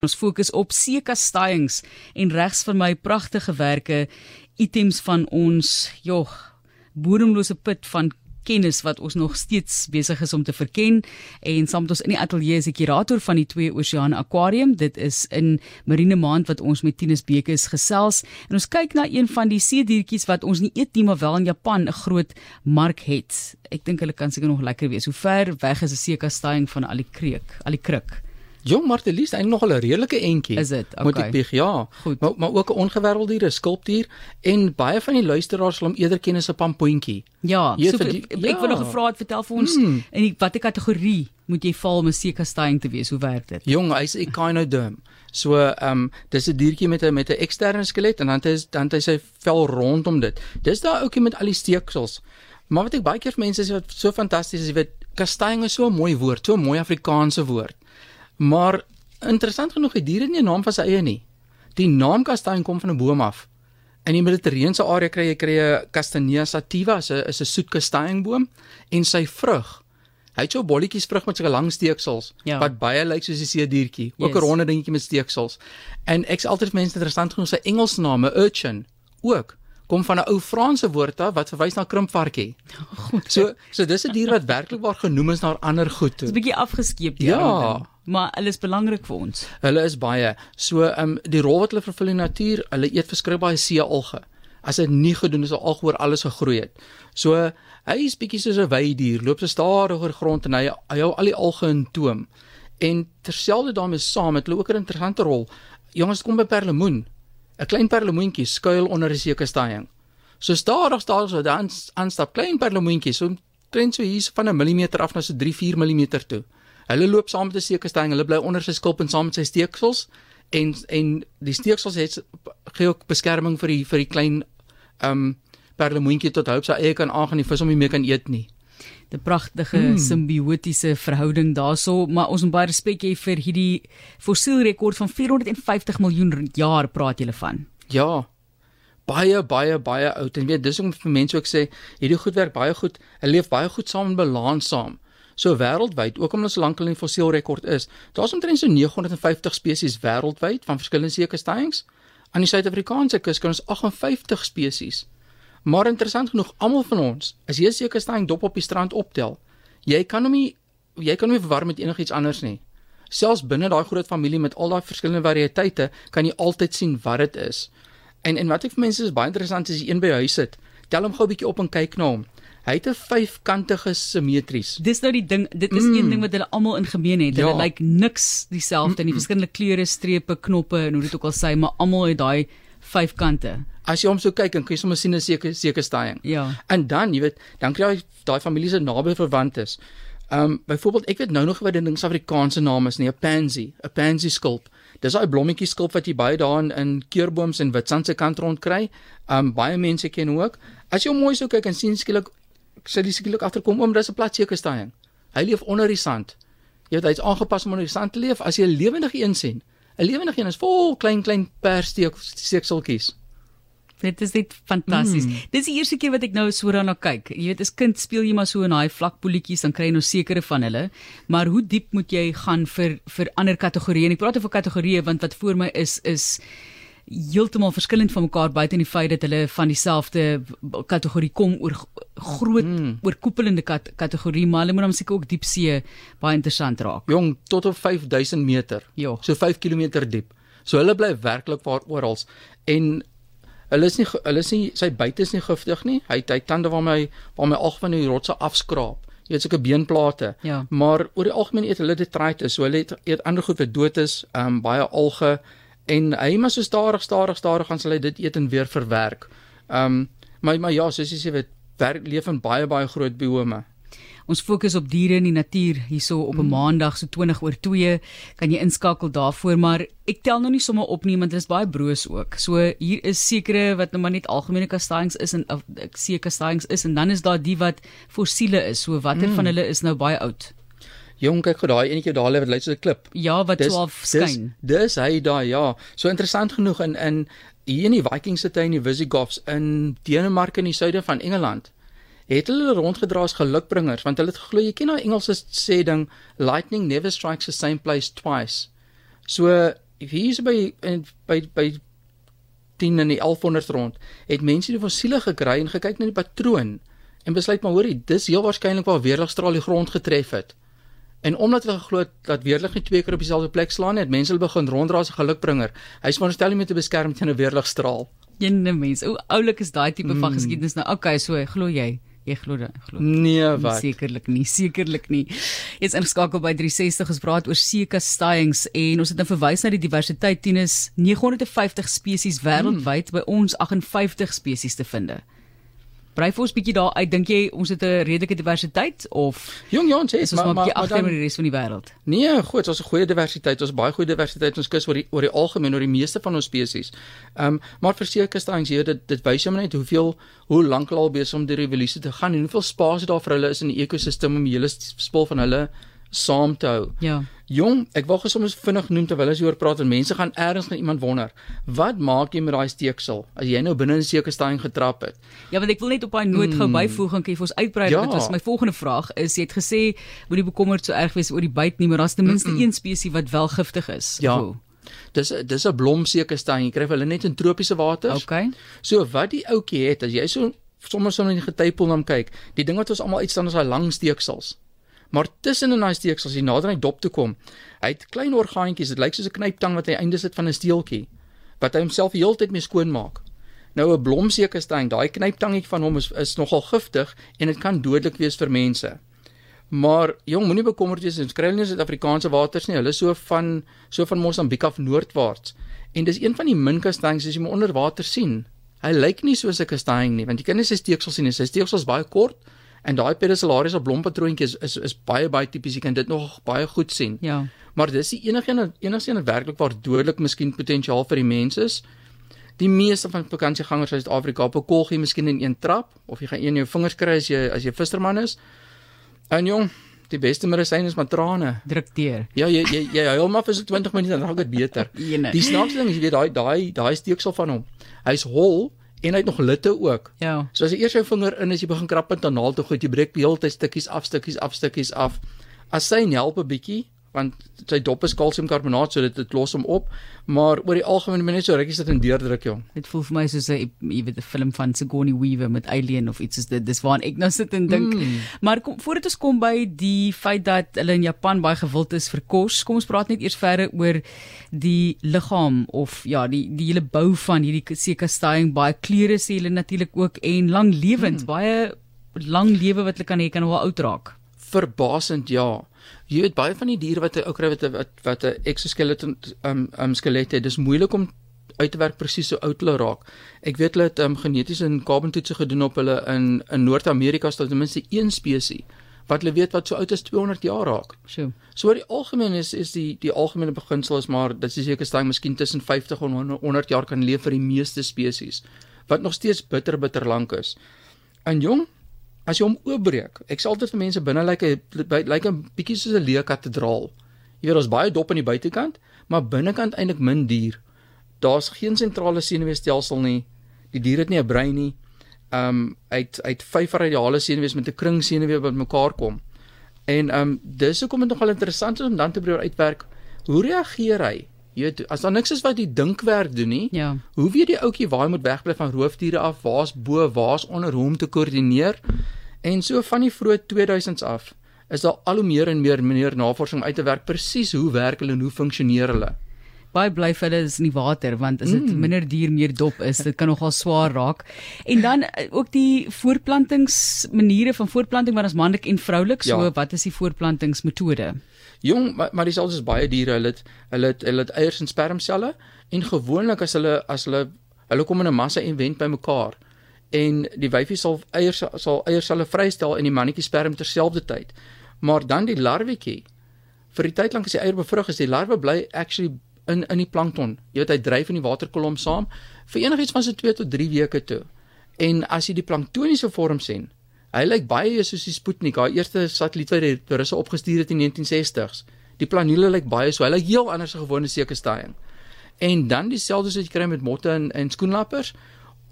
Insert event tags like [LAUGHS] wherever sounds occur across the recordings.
Ons fokus op seekastuings en regs van my pragtige werke items van ons jog bodemlose put van kennis wat ons nog steeds besig is om te verken. En saam met ons in die ateljee is die kurator van die Twee Oseane Aquarium. Dit is in Marine Maand wat ons met Tinus Bekes gesels. En ons kyk na een van die seediertjies wat ons nie eet nie maar wel in Japan 'n groot mark het. Ek dink hulle kan seker nog lekker wees. Hoe ver weg is 'n seekastuing van al die kreek al die kruk Jong Martelies, eintlik nog 'n redelike entjie. Is dit? Okay. Moet ek bieg, ja. Goed. Maar maar ook 'n ongewêreldier, 'n skulptuur en baie van die luisteraars sal hom eerder ken as 'n pampoentjie. Ja, so ek wil ja. nog gevra het vertel vir ons Hmm. in die watter kategorie moet jy val om 'n seekastuing te wees? Hoe werk dit? Jong, hy's 'n echinoderm. So, ehm um, dis 'n diertjie met 'n met 'n eksterne skelet en dan hy dan hy sy vel rondom dit. Dis daai ouetjie met al die steeksels. Maar wat ek baie keer vir mense sê wat so fantasties is, jy weet, kastuing is so 'n mooi woord, so 'n mooi Afrikaanse woord. Maar interessant genoeg, het nie 'n naam van sy eie nie. Die naam kastuing kom van 'n boom af. In die Mediterrane area kry jy kry 'n Castanea sativa, is 'n is 'n soet kastuingboom en sy vrug Hy het so bolletjies vrug met sulke lang steeksels Ja. wat baie lyk soos 'n seediertjie, ook 'n Yes. ronde dingetjie met steeksels. En ek's altyd mense interessant genoeg sy Engelse naam, 'n urchin, ook kom van 'n ou Franse woord af wat verwys na krimpvarkie. [LAUGHS] So so dis 'n dier wat werklik waar genoem is na ander goed toe. Dit's 'n bietjie afgeskeep die Ja. ding, maar hulle is belangrik vir ons. Hulle is baie. So ehm um, die rol wat hulle vervul in die natuur, hulle eet verskriklik baie seealge. As dit nie gedoen is, sal alg oor alles gegroei het. So hy is bietjie soos 'n weidier, loop so stadig oor grond en hy hy hou al die alge in toom. En terselfdertyd daarmee saam het hulle ook 'n interessante rol. Jongens, kom by perlemoen. 'n Klein perlemoentjie skuil onder 'n sekerstaaiing. So stadig stadig so dan aanstap klein perlemoentjie, so klein so hier van 'n millimeter af na so 3-4 mm toe. Hulle loop saam met 'n sekerstaaiing, hulle bly onder sy skulp en saam met sy steeksels en en die steeksels het gee ook beskerming vir die vir die klein um perlemoentjie tot hy op sy eie kan aangaan die vis om nie meer kan eet nie. 'n Pragtige Hmm. simbiotiese verhouding daarso, maar ons moet baie respek hê vir hierdie fossielrekord van 450 miljoen jaar praat julle van. Ja. Baie baie baie oud en weet dis om vir mense ook sê hierdie goed werk baie goed. Hulle leef baie goed saam in balans saam. So wêreldwyd, ook omdat ons so lank al in die fossielrekord is, daar's omtrent so 950 spesies wêreldwyd van verskillende sekerstaaiings. Aan die Suid-Afrikaanse kus kan ons 58 spesies. Maar interessant genoeg, almal van ons, as jy 'n sekerstaaiing dop op die strand optel, jy kan hom nie jy kan hom nie verwar met enigiets anders nie. Selfs binne daai groot familie met al daai verskillende variëteite kan jy altyd sien wat dit is. En en wat ek vir mense is baie interessant as jy een by jou huis sit, tel hom gou 'n bietjie op en kyk na hom. Hy het 'n vyfkantige simmetries. Dis nou die ding, dit is Mm. een ding wat hulle almal in gemeen het. Hulle Ja. lyk niks dieselfde nie. Verskillende kleure, strepe, knoppe en hoe dit ook al sê, maar almal het daai vyf kante. As jy hom so kyk, dan kan jy sommer sien 'n seker seker staaiing. Ja. En dan, jy weet, dan kry jy daai familie se naby verwantes. Um byvoorbeeld, ek weet nou nog wat die ding se Afrikaanse naam is nie, 'n pansy, 'n pansy skulp. Dis daai blommetjie skulp wat jy baie daar in, in keurbooms en witsand se kant rond kry. Um baie mense ken ook. As jy hom mooi so kyk en sien skielik sê jy skielik agterkom oom, dis 'n plat seker staaiing. Hy leef onder die sand. Jy weet hy's aangepas om onder die sand te leef. As jy 'n lewendige een sien, 'n lewendige een is vol klein klein perssteek steekseltjies. Dit is net fantasties. Mm. Dis die eerste keer wat ek nou so daarna kyk. Jy weet, as kind speel jy maar so in daai vlak bolletjies, dan kry jy nou sekere van hulle. Maar hoe diep moet jy gaan vir vir ander kategorieë? En ek praat oor kategorieë want wat voor my is is heeltemal verskillend van mekaar buite in die feit dat hulle van dieselfde kategorie kom oor groot mm. oorkoepelende kat kategorie, maar hulle moet dan seker ook diepsee baie interessant raak. Jong, tot op 5000 meter. Ja. So 5 km diep. So hulle bly werklik waar oral en hulle is nie hulle is nie sy buite is nie giftig nie. Hy hy tande waarmee hy waarmee al van die rotse afskraap. Jy het sulke beenplate. Ja. Maar oor die algemeen eet hulle detritus. So hulle eet, eet ander goed wat dood is, ehm um, baie alge en hy maar so stadig stadig stadig gaan sal hy dit eet en weer verwerk. Ehm um, maar maar ja, soos jy sê, weet werk leef in baie baie groot biome. Ons fokus op diere in die natuur hierso op 'n Mm. maandag so 20 oor 2 kan jy inskakel daarvoor maar ek tel nou nie sommer op nie want dit is baie broos ook. So hier is sekere wat nou maar net algemene kastanings is en ek sê kastanings is en dan is daar die wat fossiele is. So watter mm. van hulle is nou baie oud? Jong, kyk gou daai enetjie daar lê wat lyk soos 'n klip. Ja, wat so half skyn. Dis, dis hy daai ja. So interessant genoeg in in hier in die Vikings se tyd in die Visigoths in Denemarke in die suide van Engeland het hulle rondgedra as gelukbringers want hulle het geglo jy ken daai Engelse sê ding lightning never strikes the same place twice. So hier is by in- by by 10 in die 1100 rond het mense die fossiele gekry en gekyk na die patroon en besluit maar hoorie dis heel waarskynlik waar weerligstraal die grond getref het. En omdat hulle geglo het dat weerlig nie twee keer op dieselfde plek slaan nie, het mense hulle begin rondra as 'n gelukbringer. Hy's veronderstel om jou te beskerm teen 'n weerligstraal. Jene mens. Hoe oulik is daai tipe Mm. van geskiedenis nou? Okay, so glo jy? Jy glo dit? Glo. Nee, wat? Sekerlik nie, sekerlik nie. Jy's ingeskakel by 360 gespraat oor seekastuiings en ons het nou verwys na die diversiteit tennis 950 spesies wêreldwyd by ons 58 spesies te vind. Brei vir ons bietjie daar uit, dink jy ons het 'n redelike diversiteit of Jong Jan sê is ons maar, maar bietjie agter met die res van die wêreld? Nee, goed, ons het 'n goeie diversiteit. Ons het baie goeie diversiteit ons kus oor die oor die algemeen oor die meeste van ons spesies. Ehm um, maar verseker styings hier dit dit wys jou maar net hoeveel hoe lank hulle al besig om die revolusie te gaan en hoeveel spasie daar vir hulle is in die ekosisteem om die hele spul van hulle saam te hou. Ja. Jong, ek wou gesoms vinnig noem terwyl ons hieroor praat en mense gaan ergens na iemand wonder, wat maak jy met daai steeksel as jy nou binne in 'n sekerstying getrap het? Ja, want ek wil net op daai noot gou byvoeg en jy vir ons uitbrei. Ja. dit was my volgende vraag is jy het gesê moenie bekommerd so erg wees oor die byt nie, maar daar's ten minste een spesies wat wel giftig is. Ja. Of hoe? Dis dis 'n blomsekerstying. Jy kry hulle net in tropiese waters. Okay. So wat die ouetjie het, as jy so sommer so in die getypel na hom kyk, die ding wat ons almal uitstaan is daai lang steeksels. Maar tussen in daai steeksels, jy nader aan die dop toe kom, hy het klein orgaantjies, dit lyk soos 'n knyptang wat hy einde sit van 'n steeltjie wat hy homself heeltyd mee skoonmaak. Nou 'n blomsekerstein, daai knyptangetjie van hom is is nogal giftig en dit kan dodelik wees vir mense. Maar jong, moenie bekommerd wees, ons kry hulle nie in Suid-Afrikaanse waters nie. Hulle so van so van Mosambiek af noordwaarts. En dis een van die min kastanjes as jy hom onder water sien. Hy lyk nie soos 'n kastanje nie, want jy kan nie sy steeksels sien nie. Sy steeksels baie kort en daai pedicellariese blompatroontjie is, is is baie baie tipies. Jy kan dit nog baie goed sien. Ja. Maar dis die enige een enigste een werklik waar dodelik miskien potensiaal vir die mens is. Die meeste van vakansiegangers uit Suid-Afrika op 'n kolgie miskien in een trap of jy gaan een in jou vingers kry as jy as jy visserman is. En jong, die beste medisyn is matrane. Druk deur. Ja, jy jy jy huil maar vir so 20 minute dan raak dit beter. Die snaakste ding is jy weet daai daai daai steeksel van hom. Hy's hol en hy het nog litte ook. Ja. So as jy eers jou vinger in as jy begin krap met 'n naald toe goed, jy breek die hele tyd stukkies af, stukkies af, stukkies af. As sy help 'n bietjie, want sy dop is kalsiumkarbonaat, so dit dit los hom op, maar oor die algemeen net so rukkies dit in deurdruk, jong. Dit voel vir my soos 'n jy weet 'n film van Sigourney Weaver met Alien of iets is dit. Dis waaraan ek nou sit en dink. Mm. Maar kom voordat ons kom by die feit dat hulle in Japan baie gewild is vir kos, kom ons praat net eers verder oor die liggaam of ja, die die hele bou van hierdie seekastuing, baie kleure sê hulle natuurlik ook en lang lewend, mm. baie lang lewe wat hulle kan hê kan wel oud raak. Verbasend ja. Jy weet baie van die diere wat 'n ou kry wat wat, wat 'n exoskeleton um um skelet het, dis moeilik om uit te werk presies so oud hulle raak. Ek weet hulle het um geneties en kabeltoetse gedoen op hulle in in Noord-Amerika is daar ten minste een spesies wat hulle weet wat so oud as 200 jaar raak. Sjoe. So oor die algemeen is is die die algemene beginsel is maar dat jy seker staan miskien tussen 50 en 100 jaar kan leef vir die meeste spesies wat nog steeds bitter bitter lank is. En jong, as jy hom oopbreek, ek sê altyd vir mense binne lyk hy lyk 'n bietjie soos 'n leë kathedraal. Jy weet daar's baie dop aan die buitekant, maar binnekant eintlik min dier. Daar's geen sentrale senuweestelsel nie. Die dier het nie 'n brein nie. Um uit uit vyf radiale senuwees met 'n kring senuwee wat mekaar kom. En um, dis hoekom dit nogal interessant is om dan te probeer uitwerk hoe reageer hy? Jy weet, as daar niks is wat die dinkwerk doen nie, Ja. hoe weet die ouetjie waar hy moet wegbly van roofdiere af, waar's bo, waar's onder hoe om te koördineer? En so van die vroeë 2000s af is daar al hoe meer en meer meer navorsing uit te werk presies hoe werk hulle en hoe funksioneer hulle. baie bly vir hulle is in die water want as dit mm. minder dier meer dop is, dit kan nogal swaar raak. En dan eh, ook die voortplantingsmaniere van voortplanting wat ons manlik en vroulik, so Ja. wat is die voortplantingsmetode? Jong, maar, maar dieselfde is baie diere, hulle het hulle het hulle het eiers en spermselle en gewoonlik as hulle as hulle hulle kom in 'n massa en wend bymekaar en die wyfie sal eiers sal eierselle vrystel en die mannetjie sperm terselfdertyd. Maar dan die larwetjie vir die tyd lank as die eier bevrug is, die larwe bly actually in in die plankton. Jy weet hy dryf in die waterkolom saam vir enigiets van so 2 tot 3 weke toe. En as jy die planktoniese vorm sien, hy lyk baie soos die Sputnik, daai eerste satelliet wat die Russe opgestuur het in 1960s. Die planule lyk baie so. Hy lyk heel anders as gewone sekerstaaiing. En dan dieselfde soos jy kry met motte en en skoenlappers.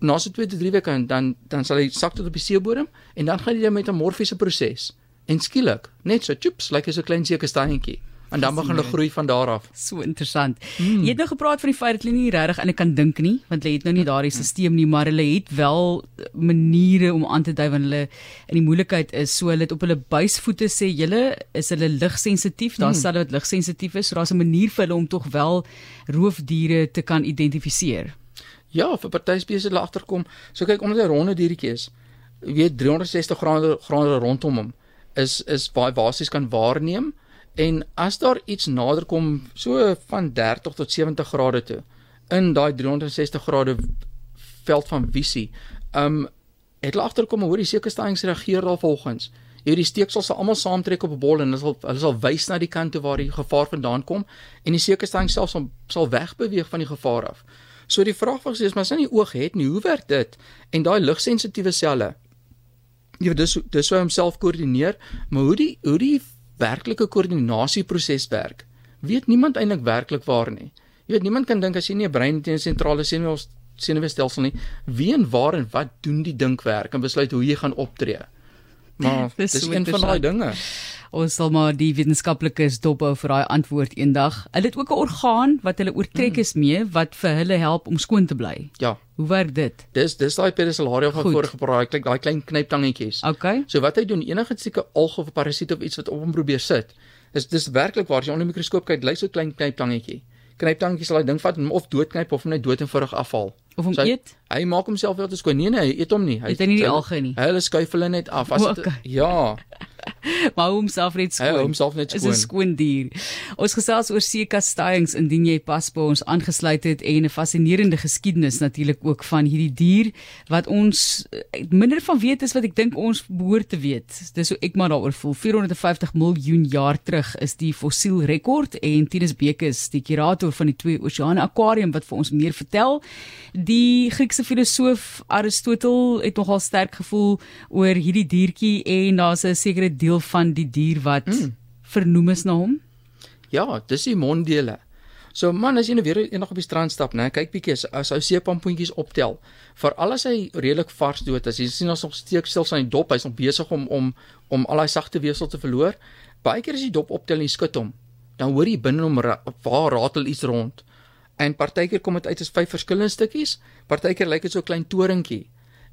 Na so 2 tot 3 weke dan dan sal hy sak tot op die seebodem en dan gaan hy 'n metamorfiese proses. En skielik, net so chips, lyk hy so klein sekerstaaientjie. En dan begin hulle groei van daar af. So interessant. Hmm. Jy het nou gepraat van die feit dat hulle nie regtig en ek kan dink nie, want hulle het nou nie daardie stelsel nie, maar hulle het wel maniere om aan te dui wanneer hulle in die moeilikheid is. So hulle het op hulle buisvoete sê julle is hulle ligsensitief. Daar sê hulle wat ligsensitief is, so daar's 'n manier vir hulle om tog wel roofdiere te kan identifiseer. Ja, vir party spesies hulle agterkom. So kyk omdat hy ronde diertjie is. Weet 360 grade grade rondom hom is is baie basies kan waarneem en as daar iets nader kom so van 30 tot 70 grade toe in daai 360 grade veld van visie. Um het hulle agterkom hoe die sekerstellings reageer daar volgens. Hierdie steeksels sal almal saamtrek op 'n bol en hulle sal hulle sal wys na die kant toe waar die gevaar vandaan kom en die sekerstelling self sal, sal wegbeweeg van die gevaar af. So die vraag was is maar as jy nie oog het nie, hoe werk dit? En daai ligsensitiewe selle. Weet dis dis hoe homself koördineer, maar hoe die hoe die werklike koördinasieproses werk, weet niemand eintlik werklik waar nie. Jy weet niemand kan dink as jy nie 'n brein het en 'n sentrale senuweestelsel senuweestelsel nie, wie en waar en wat doen die dinkwerk en besluit hoe jy gaan optree. Maar [LAUGHS] dis, dis een van daai dinge. Ons sal maar die wetenskaplikes dophou vir daai antwoord eendag. Hulle het ook 'n orgaan wat hulle oortrek is mee wat vir hulle help om skoon te bly. Ja. Hoe werk dit? Dis dis daai pedicelaria van voor gepraat, kyk daai klein knyptangetjies. Okay. So wat hy doen, enige sulke alg of parasiet of iets wat op hom probeer sit, is dis werklik waar as jy onder die mikroskoop kyk, lyk so klein knyptangetjie. Knyptangetjies sal hy ding vat of doodknyp of net dood eenvoudig afhaal. Of hom So hy- eet? Hy maak homself wel te skoon. Nee nee, hy eet hom nie. Eet hy nie die alge nie? Hulle skuif hulle net af as dit okay. Ja, [LAUGHS] Maar hom self net skoon. hou homself net is 'n skoon. skoon dier. Ons gesels oor seekasteiings indien jy pas by ons aangesluit het en 'n fascinerende geskiedenis natuurlik ook van hierdie dier wat ons eh, minder van weet is wat ek dink ons behoort te weet. Dis hoe ek maar daaroor voel. 450 miljoen jaar terug is die fossiel rekord en Tinus Bekes, die kurator van die Twee Oseane Aquarium wat vir ons meer vertel. Die Griekse filosoof Aristotel het nogal sterk gevoel oor hierdie diertjie en daar's 'n sekere deel van die dier wat mm. vernoem is na hom. Ja, dis die monddele. So man, as jy nou weer eendag op die strand stap, né, kyk bietjie as, as ou seepampoentjies optel. Veral as hy redelik vars dood is. Jy sien ons nog steek stil aan die dop, hy's nog besig om om om al daai sagte weefsel te verloor. Baie keer as jy dop optel en jy skud hom, dan hoor jy binne hom ra waar ratel iets rond. En partykeer kom dit uit as vyf verskillende stukkies, partykeer lyk dit so 'n klein toringkie.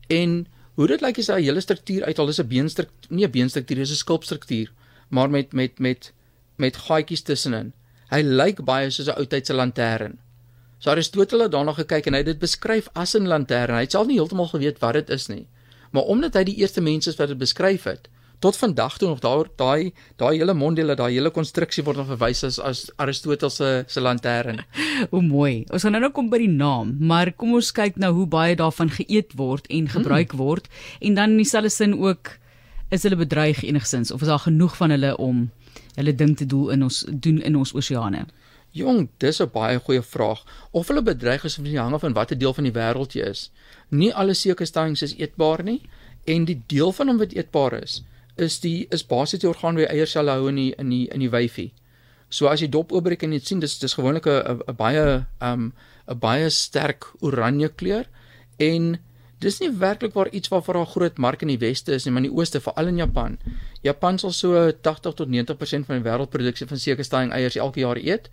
En hoe dit lyk is daai hele struktuur uit al dis 'n beenstruktuur, nie 'n beenstruktuur, dis 'n skulpstruktuur, maar met met met met gaatjies tussenin. Hy lyk baie soos 'n ou tyd se lantern. So Aristoteles het daarna gekyk en hy het dit beskryf as 'n lantern. Hy het self nie heeltemal geweet wat dit is nie. Maar omdat hy die eerste mens is wat dit beskryf het, tot vandag toe nog daar daai daai hele monddele, daai hele konstruksie word nog verwys as as Aristoteles se se lantern. [LAUGHS] Hoe mooi. Ons gaan nou nou kom by die naam, maar kom ons kyk nou hoe baie daarvan geëet word en gebruik hmm. word en dan in dieselfde sin ook is hulle bedreig enigsins of is daar genoeg van hulle om hulle ding te doen in ons doen in ons oseane? Jong, dis 'n baie goeie vraag. Of hulle bedreig is of nie hang af van watter deel van die wêreld jy is. Nie alle sekerstellings is eetbaar nie en die deel van hom wat eetbaar is, is die is basies die orgaan waar jy eierselle hou in die in die in die wyfie. So as jy dop oopbreek en jy sien dis dis gewoonlik 'n 'n baie um 'n baie sterk oranje kleur en dis nie werklik waar iets waarvoor daar groot mark in die weste is nie, maar in die ooste, veral in Japan. Japan sal so 80 tot 90% van die wêreldproduksie van sekerstelling eiers elke jaar eet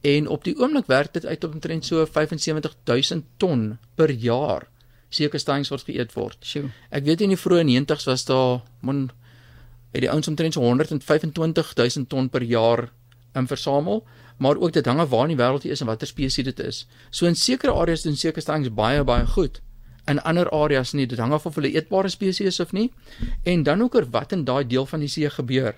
en op die oomblik werk dit uit op omtrent so 75000 ton per jaar sekerstellings wat geëet word. Sjoe. Ek weet in die vroeë 90's was daar mon het die ouens omtrent so 125000 ton per jaar in versamel, maar ook dit hang af waar in die wêreld jy is en watter spesies dit is. So in sekere areas doen sekerstellings baie baie goed. In ander areas nie, dit hang af of hulle eetbare spesies is of nie. En dan ook oor wat in daai deel van die see gebeur.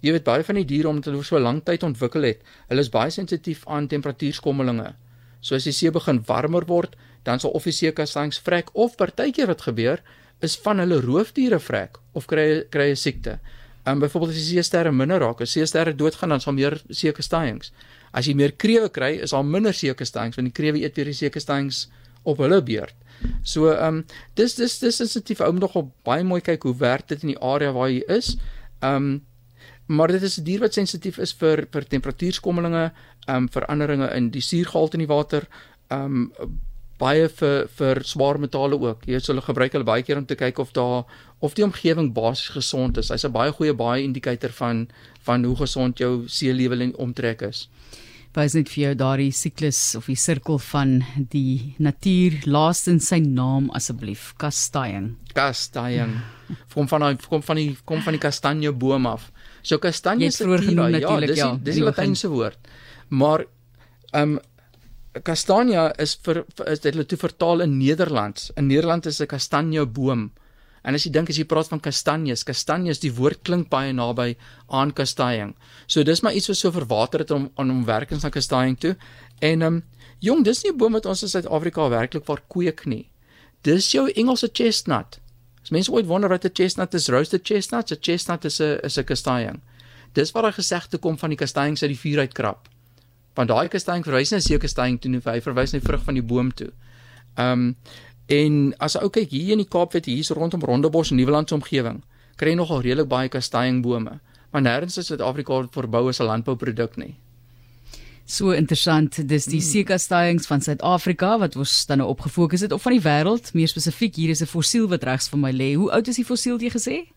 Jy weet baie van die diere omdat hulle so lank tyd ontwikkel het, hulle is baie sensitief aan temperatuurskommelinge. So as die see begin warmer word, dan sal of die seekastangs vrek of partykeer wat gebeur is van hulle roofdiere vrek of kry kry 'n siekte. Um byvoorbeeld as die seesterre minder raak, as seesterre doodgaan dan sal meer seekastangs. As jy meer krewe kry, is daar minder seekastangs want die krewe eet weer die seekastangs op hulle beurt. So um dis dis dis sensitief ou moet nogal baie mooi kyk hoe werk dit in die area waar jy is. Um maar dit is 'n dier wat sensitief is vir vir temperatuurskommelinge, um veranderinge in die suurgehalte in die water, um baie vir vir swaar metale ook. Jy weet hulle gebruik hulle baie keer om te kyk of daar of die omgewing basies gesond is. Hy's 'n baie goeie baie indikator van van hoe gesond jou seelevel en omtrek is. Wys net vir jou daardie siklus of die sirkel van die natuur laastens sy naam asseblief, kastaying. Kastaying. Kom van die kom van die kom van die kastanjeboom af. So kastanje is vroeër genoem natuurlik ja. Dis ja, dis die latynse woord. Maar ehm um, kastanja is vir is dit hulle toe vertaal in Nederlands. In Nederland is 'n kastanjeboom. En as jy dink as jy praat van kastanjes, kastanjes, die woord klink baie naby aan kastaying. So dis maar iets wat so verwater het om aan om werkings aan kastaying toe. En ehm um, jong, dis nie 'n boom wat ons in Suid-Afrika werklik waar kweek nie. Dis jou Engelse chestnut. As mense ooit wonder wat 'n chestnut is, roasted chestnut, 'n chestnut is 'n is 'n kastaying. Dis waar daai gesegde kom van die kastaying uit die vuur uitkrap want daai kastanje verwys na seker kastanje toe hy verwys net vrug van die boom toe. Ehm um, en as ou kyk hier in die Kaapstad hier is rondom Rondebos en Nieuweland se omgewing, kry jy nogal redelik baie kastanjebome, maar nêrens in Suid-Afrika verbou as 'n landbouproduk nie. So interessant, dis die hmm. seekastanjings van Suid-Afrika wat ons dan nou op gefokus het of van die wêreld, meer spesifiek hier is 'n fossiel wat regs van my lê. Hoe oud is die fossiel jy gesê?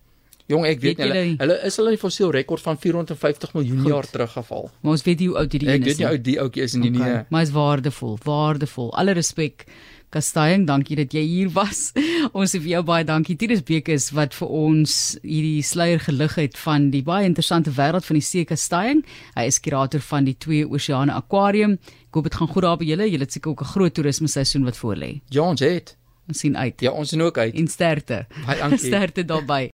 Jong, ek weet, weet hulle hulle is hulle in die fossiel rekord van 450 miljoen Goed. jaar teruggeval. Maar ons weet nie hoe oud hierdie een is nie. Ek weet nie hoe oud die ouetjie is nie okay. nie. Maar is waardevol, waardevol. Alle respek. Kastaying, dankie dat jy hier was. [LAUGHS] Ons sê vir jou baie dankie. Titus Bekes wat vir ons hierdie sluier gelig het van die baie interessante wêreld van die see kastaying. Hy is kurator van die Twee Oseane Aquarium. Ek hoop dit gaan goed daar by julle. Julle het seker ook 'n groot toerisme seisoen wat voorlê. Ja, ons het. Ons sien uit. Ja, ons sien ook uit. En sterkte. Baie dankie. [LAUGHS] sterkte daarbey.